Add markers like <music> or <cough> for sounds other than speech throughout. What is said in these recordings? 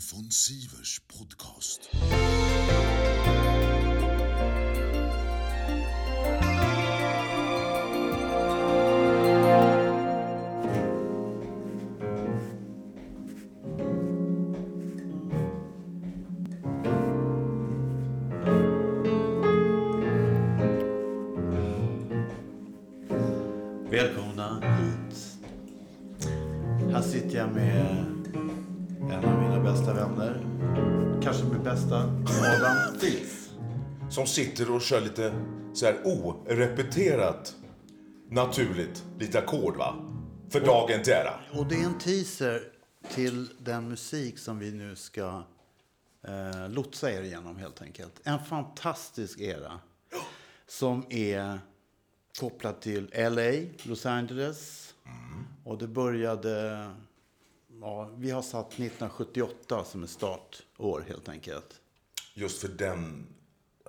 von Sivers podcast. Som sitter och kör lite så här orepeterat, naturligt, lite ackord va? För dagen till ära. Och det är en teaser till den musik som vi nu ska eh, lotsa er igenom helt enkelt. En fantastisk era. Som är kopplad till LA, Los Angeles. Och det började... Ja, vi har satt 1978 som ett startår helt enkelt. Just för den,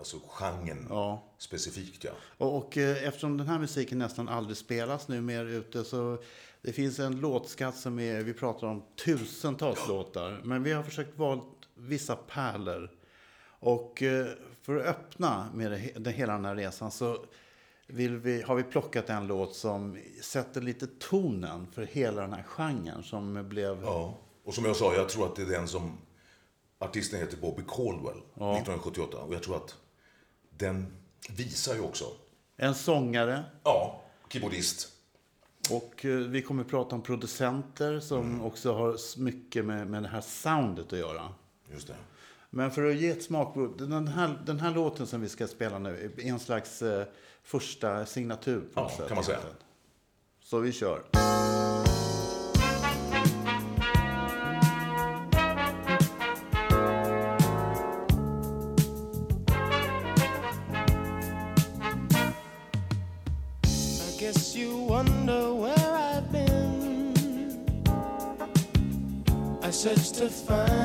alltså genren Ja. specifikt ja. Och, och eh, eftersom den här musiken nästan aldrig spelas nu mer ute så det finns en låtskatt som är, vi pratar om tusentals låtar. Men vi har försökt valt vissa pärlor. Och eh, för att öppna med det, den, hela den här resan så vi, har vi plockat en låt som sätter lite tonen för hela den här genren som blev... ja. Och som jag sa, jag tror att det är den som, artisten heter Bobby Caldwell, 1978. Och jag tror att den visar ju också, En sångare. ja, keyboardist. Och eh, vi kommer att prata om producenter som också har mycket med, med det här soundet att göra. Just det. Men för att ge ett smakprov. Den här, den här låten som vi ska spela nu är en slags eh, första signatur. På Ja, sätt, kan man säga. Så vi kör. To find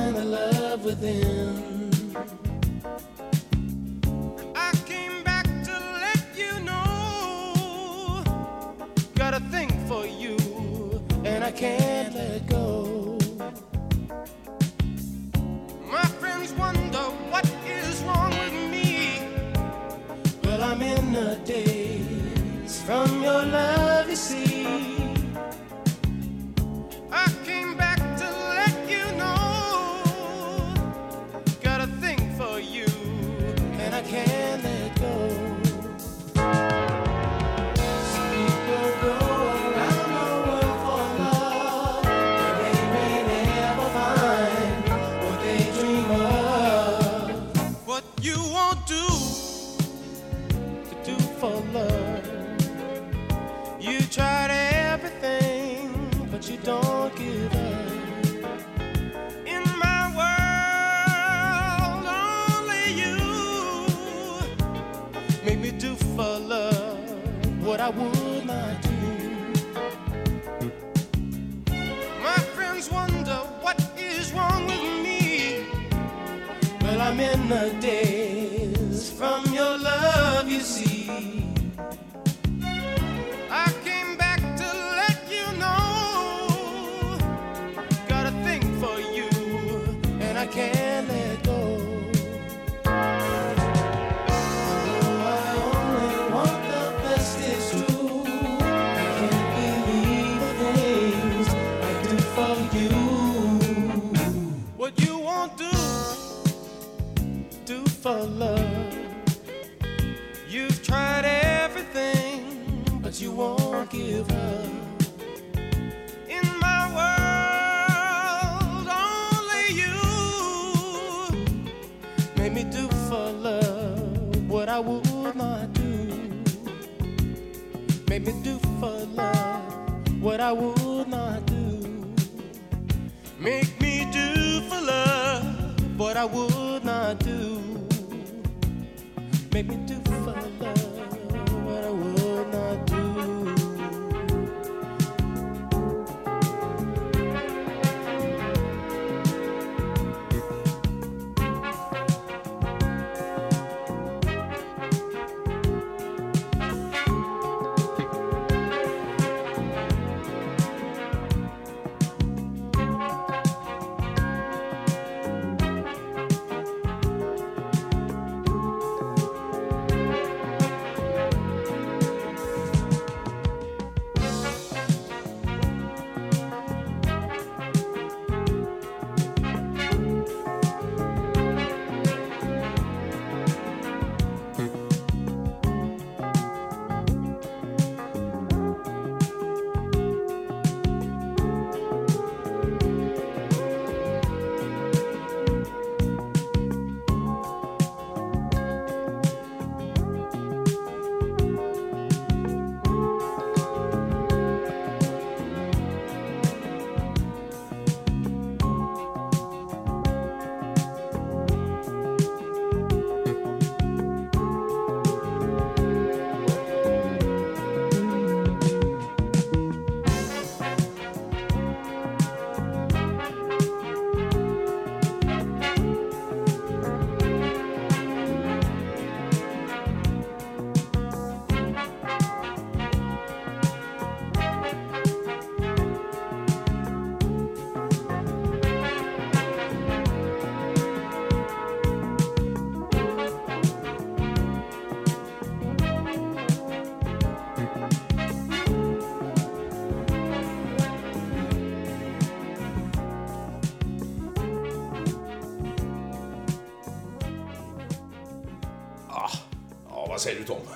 I would not do. My friends wonder what is wrong with me. Well, I'm in the days Made me do for love what I would not do. Make me do for love what I would not do. Make me do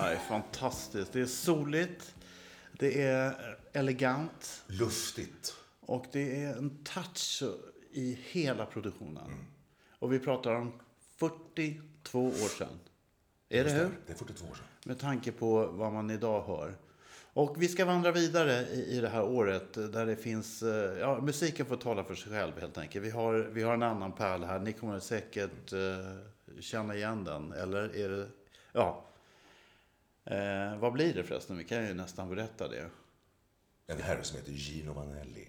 Det är fantastiskt. Det är soligt, det är elegant Luftigt. och det är en touch i hela produktionen. Och vi pratar om 42 år sedan. Är det hur? Det är 42 år sedan. Med tanke på vad man idag hör. Och vi ska vandra vidare i, i det här året där det finns, eh, ja musiken får tala för sig själv helt enkelt. Vi har, vi har en annan pärl här, ni kommer säkert eh, känna igen den. Eller är det, ja. Eh, vad blir det förresten? Vi kan ju nästan berätta det. En herre som heter Gino Manelli.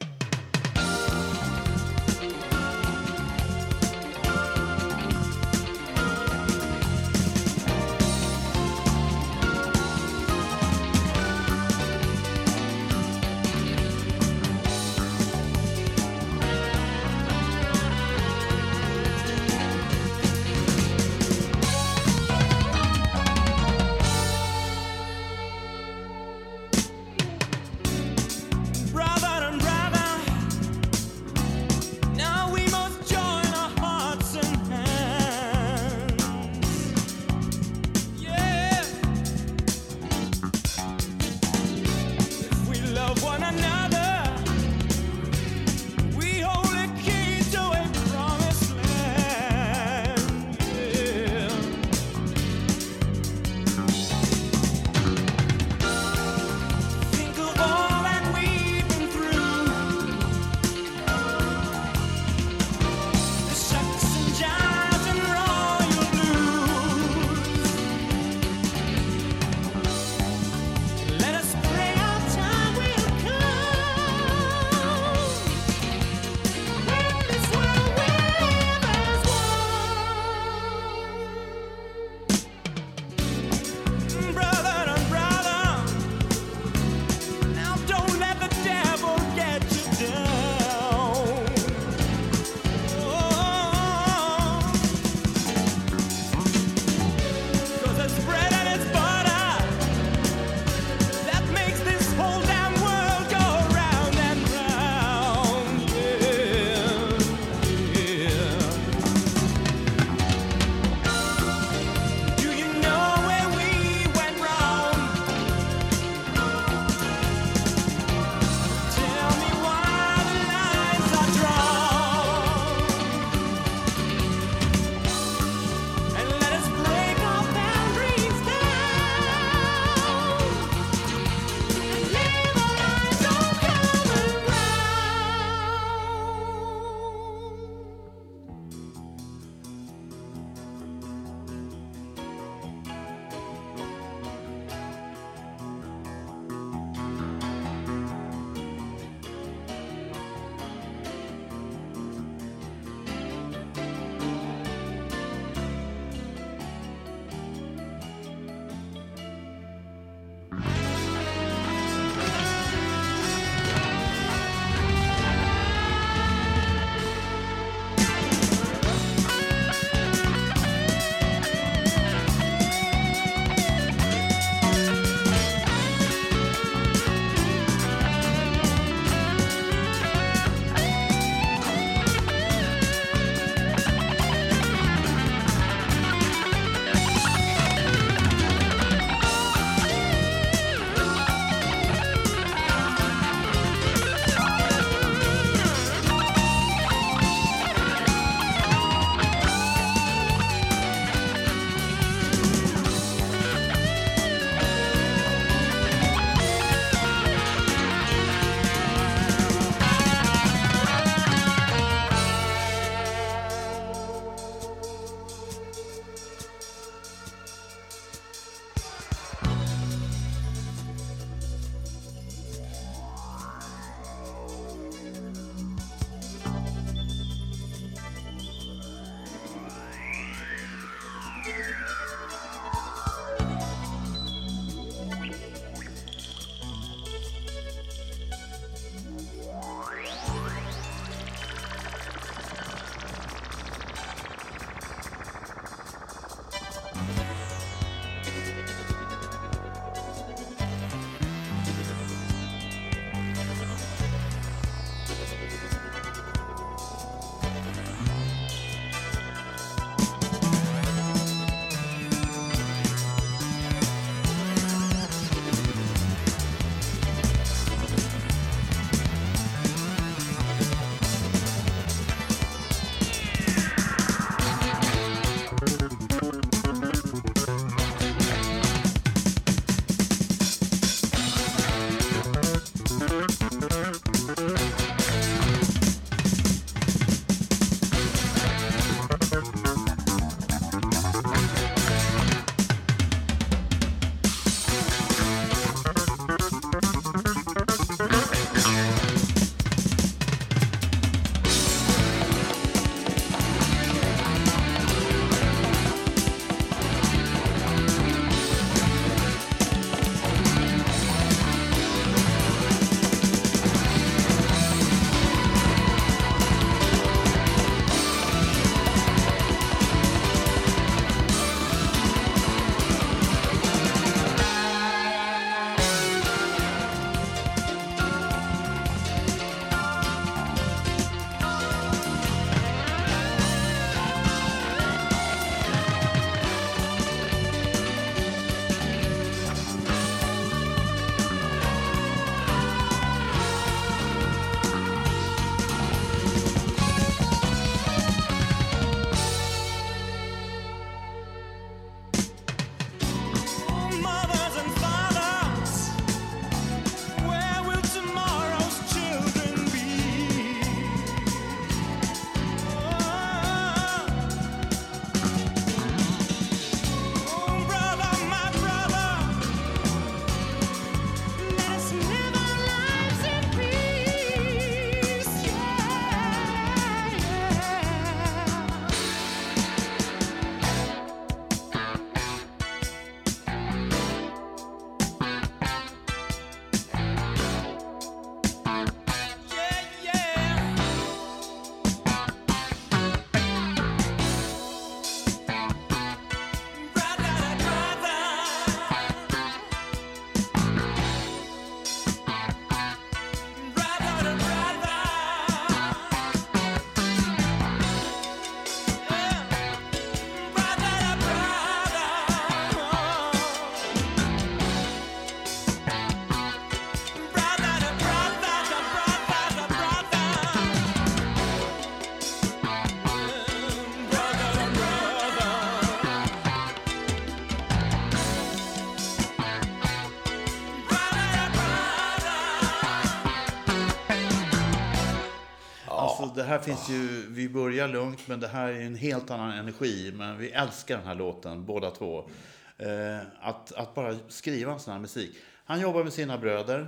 Här finns ju, vi börjar lugnt, men det här är en helt annan energi. Men vi älskar den här låten, båda två. Eh, att, att bara skriva en sån här musik. Han jobbar med sina bröder,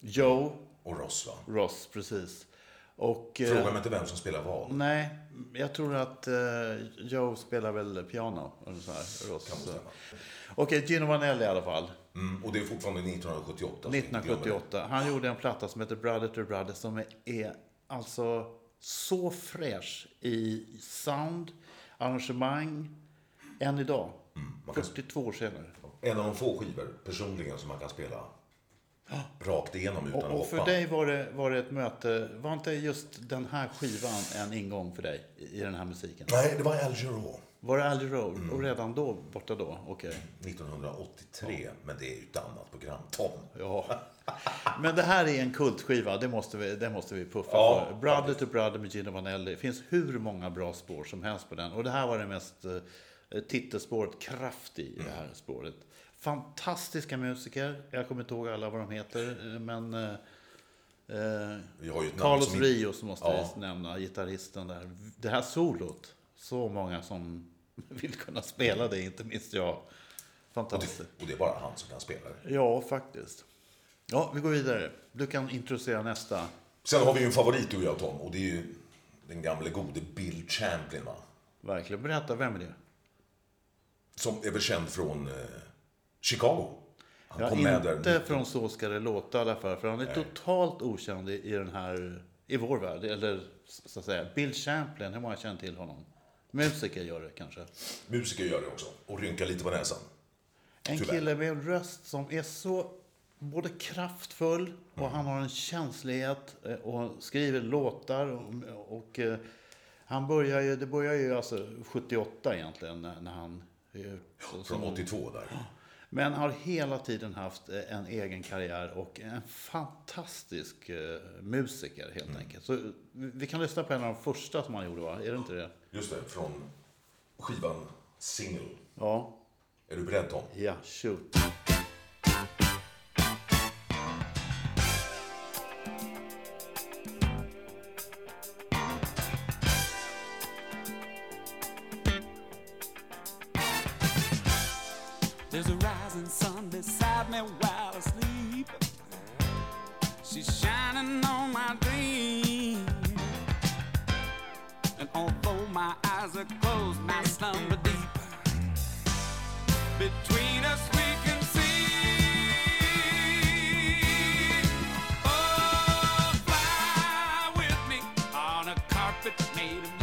Joe Och Ross, va? Ross, precis. Och, eh, Fråga mig inte vem som spelar vad. Nej, jag tror att eh, Joe spelar väl piano. Eller så här, Ross. Kan stämma. Okej, Gino Vanelli i alla fall. Mm, och det är fortfarande 1978. så vi inte glömmer det. 1978. Han gjorde en platta som heter Brother to Brother som är, är alltså så fräsch i sound, arrangemang, än idag. Mm, man kan- 42 år senare. En av de få skivor personligen som man kan spela rakt igenom utan Och, att och hoppa. för dig var det, var det ett möte, var inte just den här skivan en ingång för dig i, i den här musiken? Nej, det var Al Jarreau. Var det Alley Road? Mm. Och redan då, borta då? Okej. 1983, men det är ju ett annat program. Tom. Ja. Men det här är en kultskiva, det måste vi, det måste vi puffa Ja, för. Brother to Brother med Gino Vanelli. Det finns hur många bra spår som helst på den. Och det här var det mest eh, titelspåret, kraft i det här spåret. Fantastiska musiker. Jag kommer inte ihåg alla vad de heter. eh, Men eh, eh, Carlos som- Rios måste Ja. vi nämna, gitarristen där. Det här solot, så många som <laughs> vill kunna spela det, inte minst jag. Och Fantastiskt. det, och det är bara han som kan spela det. Ja, faktiskt. Ja, vi går vidare. Du kan introducera nästa. Sen har vi ju en favorit du och jag Tom, och det är ju den gamle gode Bill Champlin va? Verkligen. Berätta, vem är det? Som är väl känd från eh, Chicago. Han Ja, kom med inte där. från Så ska det låta i alla fall. För han är totalt okänd i, i den här, i vår värld. Eller så att säga, Bill Champlin, hur många känner till honom? Musiker gör det kanske. Musiker gör det också. Och rynkar lite på näsan. En Tyvärr. kille med en röst som är så både kraftfull och han har en känslighet eh, och skriver låtar. Och, och eh, han börjar ju, det börjar ju alltså 78 egentligen när, när han Från som- 82 där. Men har hela tiden haft eh, en egen karriär och en fantastisk eh, musiker helt enkelt. Så vi vi kan lyssna på en av de första som han gjorde va? Är det inte det? Just det, från skivan Single. Ja. Är du beredd Tom? Ja, shoot. Made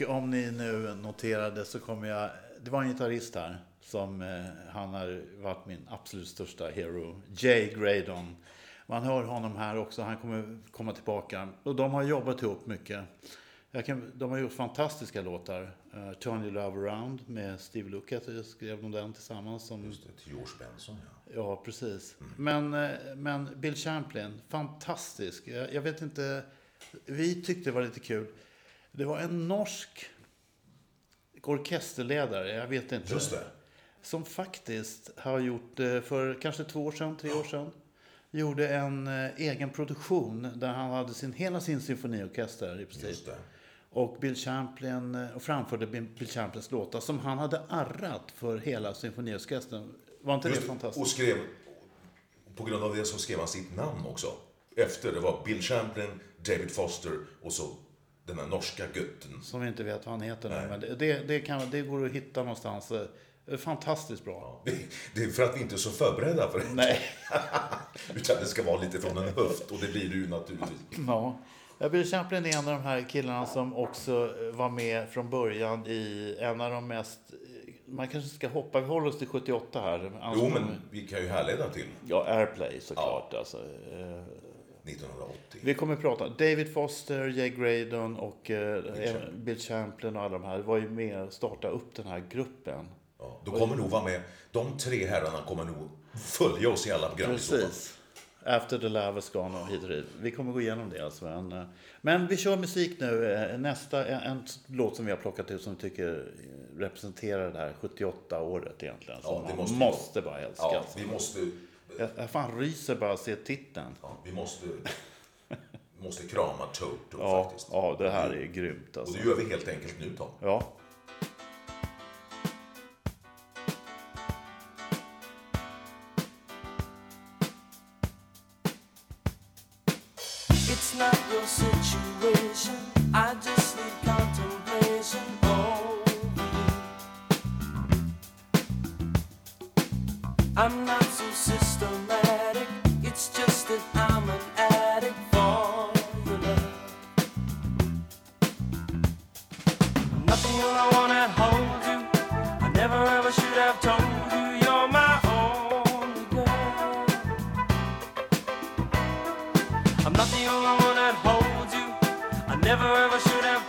och om ni nu noterade så kommer jag... Det var en gitarrist här som eh, han har varit min absolut största hero. Jay Graydon. Man hör honom här också. Han kommer komma tillbaka. Och de har jobbat ihop mycket. Kan, de har gjort fantastiska låtar. Uh, Turn Your Love Around med Steve Lukather skrev de den tillsammans. Som, Just det, till George Benson ja. Ja, precis. Men, eh, men Bill Champlin, fantastisk. Jag, jag vet inte, vi tyckte det var lite kul. Det var en norsk orkesterledare, jag vet inte. Just det. Som faktiskt har gjort, eh, för kanske två år sedan, tre år sedan, gjorde en eh, egen produktion där han hade sin, hela sin symfoniorkester i princip. Just det. Och Bill Champlin, eh, och framförde Bill Champlins låtar som han hade arrat för hela symfoniorkestern. Var inte Just det. fantastiskt? Och skrev, på grund av det så skrev han sitt namn också. Efter, det var Bill Champlin, David Foster och så den här norska gutten. Som vi inte vet vad han heter nu. Men det, det, kan, det går att hitta någonstans. Eh, Fantastiskt bra. Det- Det är för att vi inte är så förberedda för det. Nej. <laughs> Utan det ska vara lite från en höft och det blir det ju naturligtvis. Ja. Ja, Bill Champlin är en av de här killarna som också var med från början i en av de mest... Man kanske ska hoppa, vi håller oss till 78 här. Annars Jo, men vi kan ju härleda till Ja, Airplay såklart. Alltså. Eh, 1980. Vi kommer att prata David Foster, Jay Graydon och eh, även Bill Champlin och alla de här var ju med och startade upp den här gruppen. Ja, de kommer nog vara med. De tre herrarna kommer nog följa oss i alla program. Precis. After the love is gone och hit och dit. Vi kommer gå igenom det alltså. Men, eh, men vi kör musik nu. Eh, Nästa, en, en låt som vi har plockat ut som vi tycker representerar det här 78-året egentligen. Ja, Som det man måste måste, bara älska. Ja, alltså. vi måste, jag, jag fan ryser bara att se titeln. ja, vi måste, måste krama Toto Ja, faktiskt. ja, det här är grymt Och alltså. det gör vi helt enkelt nu Tom. Ja. I'm not the only one that holds you. I never ever should have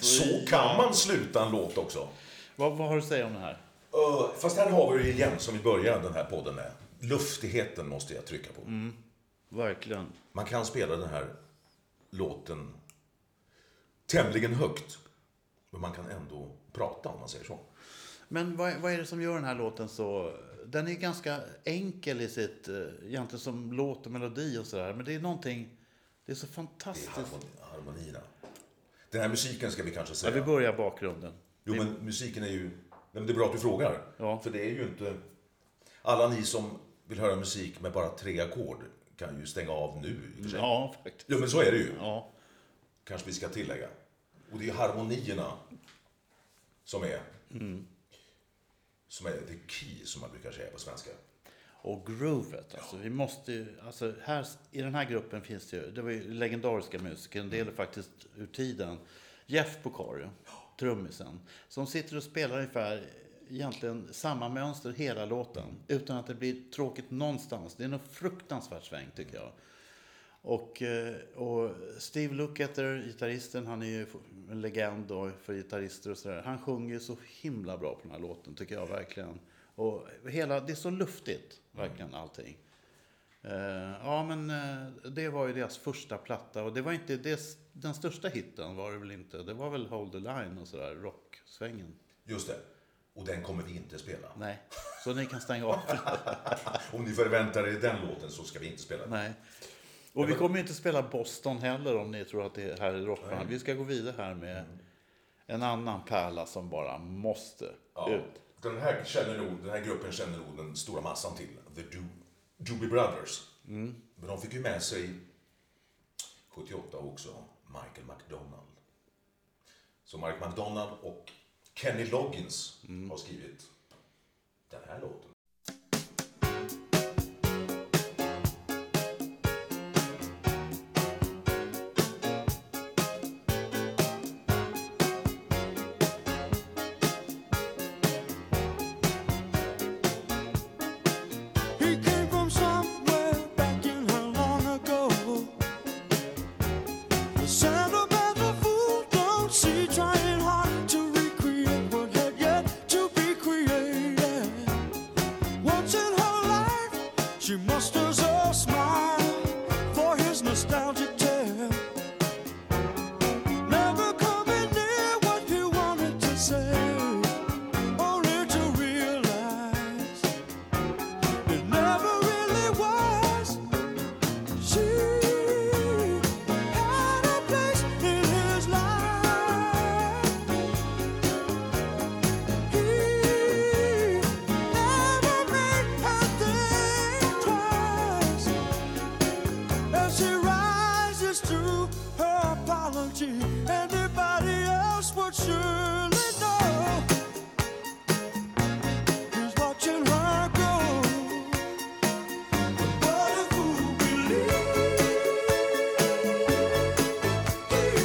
Så kan man sluta en låt också. Vad, vad har du att säga om det här? Uh, fast här har vi det igen, som vi började den här podden med. Luftigheten måste jag trycka på. Mm. Verkligen. Man kan spela den här låten tämligen högt. Men man kan ändå prata, om man säger så. Men vad, vad är det som gör den här låten så... Den är ganska enkel i sitt, eh, egentligen som låt och melodi och sådär. Men det är någonting, det är så Det är fantastiskt. harmoni- harmonierna. Den här musiken ska vi kanske Ja, säga. vi börjar bakgrunden. Jo, men musiken är ju... Men det är bra att du frågar. Ja. För det är ju inte... Alla ni som vill höra musik med bara tre ackord kan ju stänga av nu. Ja, faktiskt. Jo, men så är det ju. Ja. Kanske vi ska tillägga. Och det är harmonierna som är... Som är the key, som man brukar säga på svenska. Och groovet, alltså vi måste ju, alltså här, i den här gruppen finns det ju, det var ju legendariska musiker, en del är faktiskt ur tiden. Jeff Porcaro, trummisen, som sitter och spelar ungefär egentligen samma mönster hela låten, utan att det blir tråkigt någonstans. Det är något fruktansvärt sväng tycker jag. Och, eh, och Steve Lukather, gitarristen, han är ju en legend för gitarrister och sådär. Han sjunger ju så himla bra på den här låten, tycker jag verkligen. Och hela, det är så luftigt, verkligen allting. Eh, ja, men eh, det var ju deras första platta och det var inte det, den största hitten var det väl inte. Det var väl Hold the Line och sådär, rocksvängen. Just det. Och den kommer vi inte spela. Nej, så ni kan stänga av. <laughs> Om ni förväntar er den låten så ska vi inte spela den. Nej. Och vi kommer inte spela Boston heller om ni tror att det här är rockband. Vi ska gå vidare här med en annan pärla som bara måste Ja. ut. Den, här känner nog, den här gruppen känner nog den stora massan till. The Do, Doobie Brothers. Men de fick ju med sig 78 också Michael McDonald. Så Mike McDonald och Kenny Loggins har skrivit den här låten.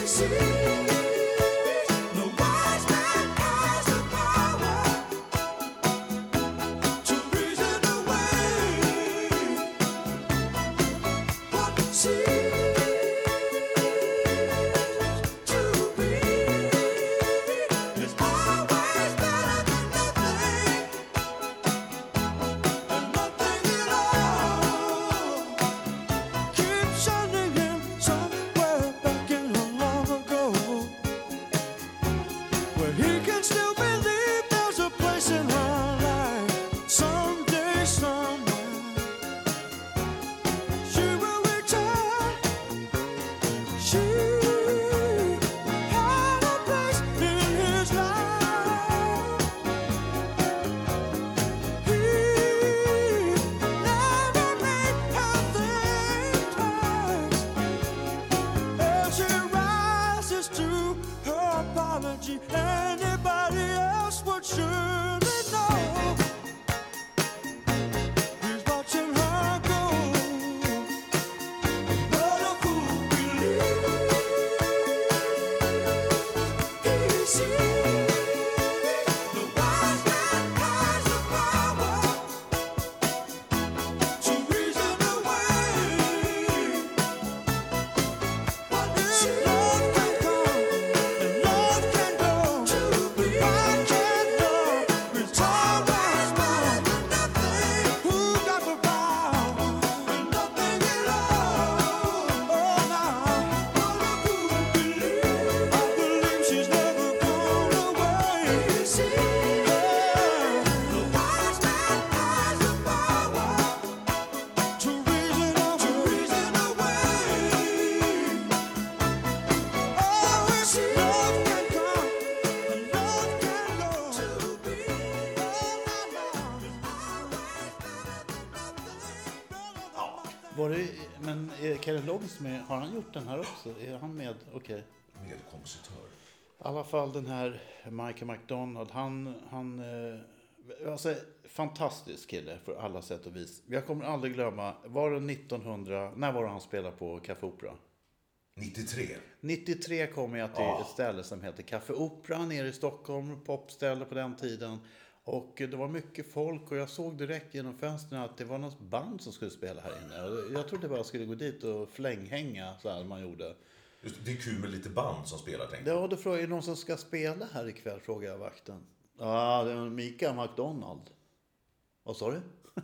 see. Loggins med? Har han gjort den här också? Är han med? Okej. Medkompositör. I alla fall den här Michael McDonald. Han, han eh, alltså, fantastisk kille för alla sätt och vis. Jag kommer aldrig glömma, var det 1900, när var det han spelade på Café Opera? 93. 93 kom jag till ett ställe som heter Café Opera nere i Stockholm, popställe på den tiden. Och det var mycket folk och jag såg direkt genom fönstren att det var något band som skulle spela här inne. Jag trodde bara jag skulle gå dit och flänghänga så här man gjorde. Just, det är kul med lite band som spelar, tänkte jag. Ja, då frågade jag, är det någon som ska spela här ikväll? Frågade jag vakten. Ja, det är Mikael McDonald. Vad sa du? <laughs>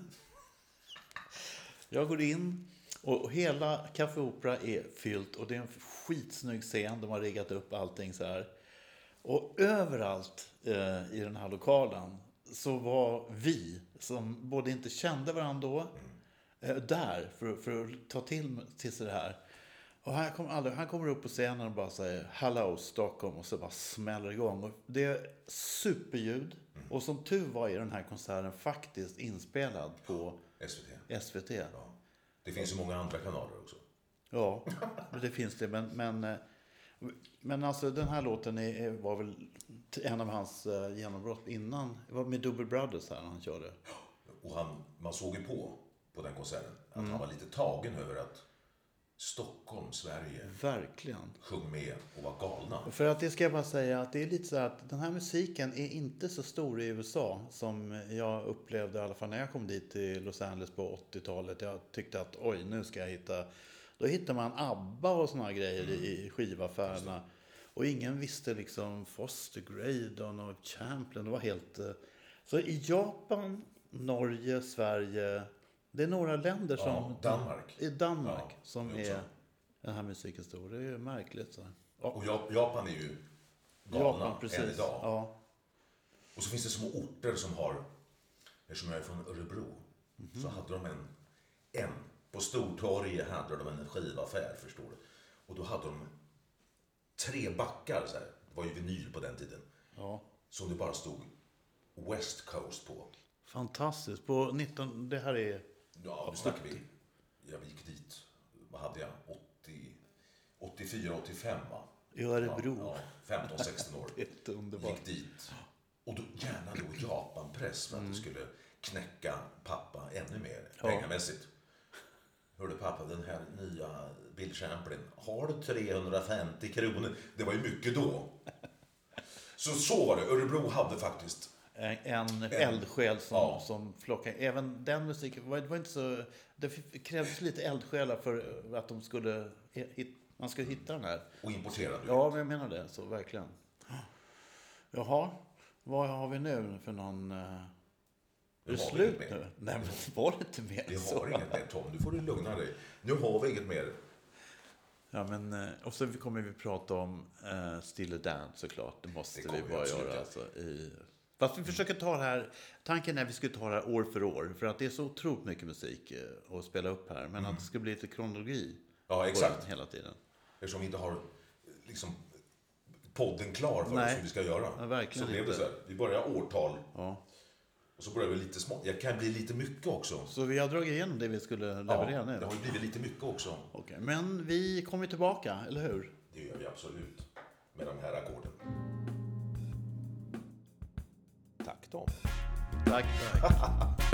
jag går in och och hela Café Opera är fyllt och det är en skitsnygg scen. De har riggat upp allting så här. Och överallt eh, i den här lokalen så var vi, som både inte kände varandra då, eh, där för, för att ta till, till sig det här. Och han, kom aldrig, han kommer upp på scenen och bara säger Hello Stockholm och så bara smäller igång. Och det är superljud. Och som tur var är den här konserten faktiskt inspelad på SVT. SVT. Ja. Det finns ju många andra kanaler också. Ja, det finns det. Men, men, eh, men alltså den här låten är, var väl en av hans eh, genombrott innan. Det var med Double Brothers här han körde. Och han, man såg ju på, på den konserten, att Mm. han var lite tagen över att Stockholm, Sverige, Verkligen. sjöng med och var galna. För att det ska jag bara säga att det är lite så att den här musiken är inte så stor i USA som jag upplevde i alla fall när jag kom dit till Los Angeles på 80-talet. Jag tyckte att oj, nu ska jag hitta... Då hittar man ABBA och såna här grejer i i skivaffärerna. Och ingen visste liksom Foster Graydon och Champlin. Det var helt... eh, Så i Japan, Norge, Sverige. Det är några länder som... Ja, Danmark. I Danmark Ja, som det också. är den här musiken stor. Det är ju märkligt. Så. Ja. Och Jap- Japan är ju galna Japan, precis. än idag. Ja. Och så finns det små orter som har, eftersom jag är från Örebro, så hade de en, en, på Stortorget hade de en skivaffär förstår du. Och då hade de tre backar, så här. det var ju vinyl på den tiden, ja. som det bara stod West Coast på. Fantastiskt. På 19... Det här är... Ja, nu snackar vi, jag gick dit, vad hade jag, 80, 84, 85 va? I Örebro. Ja, ja, 15-16 år. <laughs> Helt underbart. Gick dit. Och då, gärna då Japanpress för att det skulle knäcka pappa ännu mer pengamässigt. Hörde pappa, den här nya Bill Champlin, har du 350 kronor? Det var ju mycket då. Så så var det. Örebro hade faktiskt En, en eldsjäl som, Ja. som flockade. Även den musiken var, det var inte så... Det krävdes lite eldsjälar för att de skulle... hit- Man skulle hitta den här. och importerade. Ja, men jag menar det. Så verkligen. Jaha. Vad har vi nu för någon... Är det slut nu? Nej, men var det inte mer Vi har inget mer Tom, nu får du lugna dig. Nu har vi inget mer. Ja, men, eh, och så kommer vi prata om uh, Stille Dance såklart. Det måste Det vi bara absolut göra. Alltså, i... Fast vi försöker ta det här. Tanken är att vi skulle ta det här år för år. För att det är så otroligt mycket musik eh, att spela upp här. Men att det ska bli lite kronologi. Mm. Ja, exakt. Hela tiden. Eftersom vi inte har liksom, podden klar för Nej. oss hur vi ska göra. Ja, verkligen så blev det så här. Vi börjar årtal Ja. Och så börjar vi lite smått. Det kan bli lite mycket också. Så vi har dragit igenom det vi skulle Ja, leverera nu. det har ju blivit lite mycket också. Okej, Men vi kommer tillbaka, eller hur? Det gör vi absolut. Med de här ackorden. Tack Tom. Tack. tack. <laughs>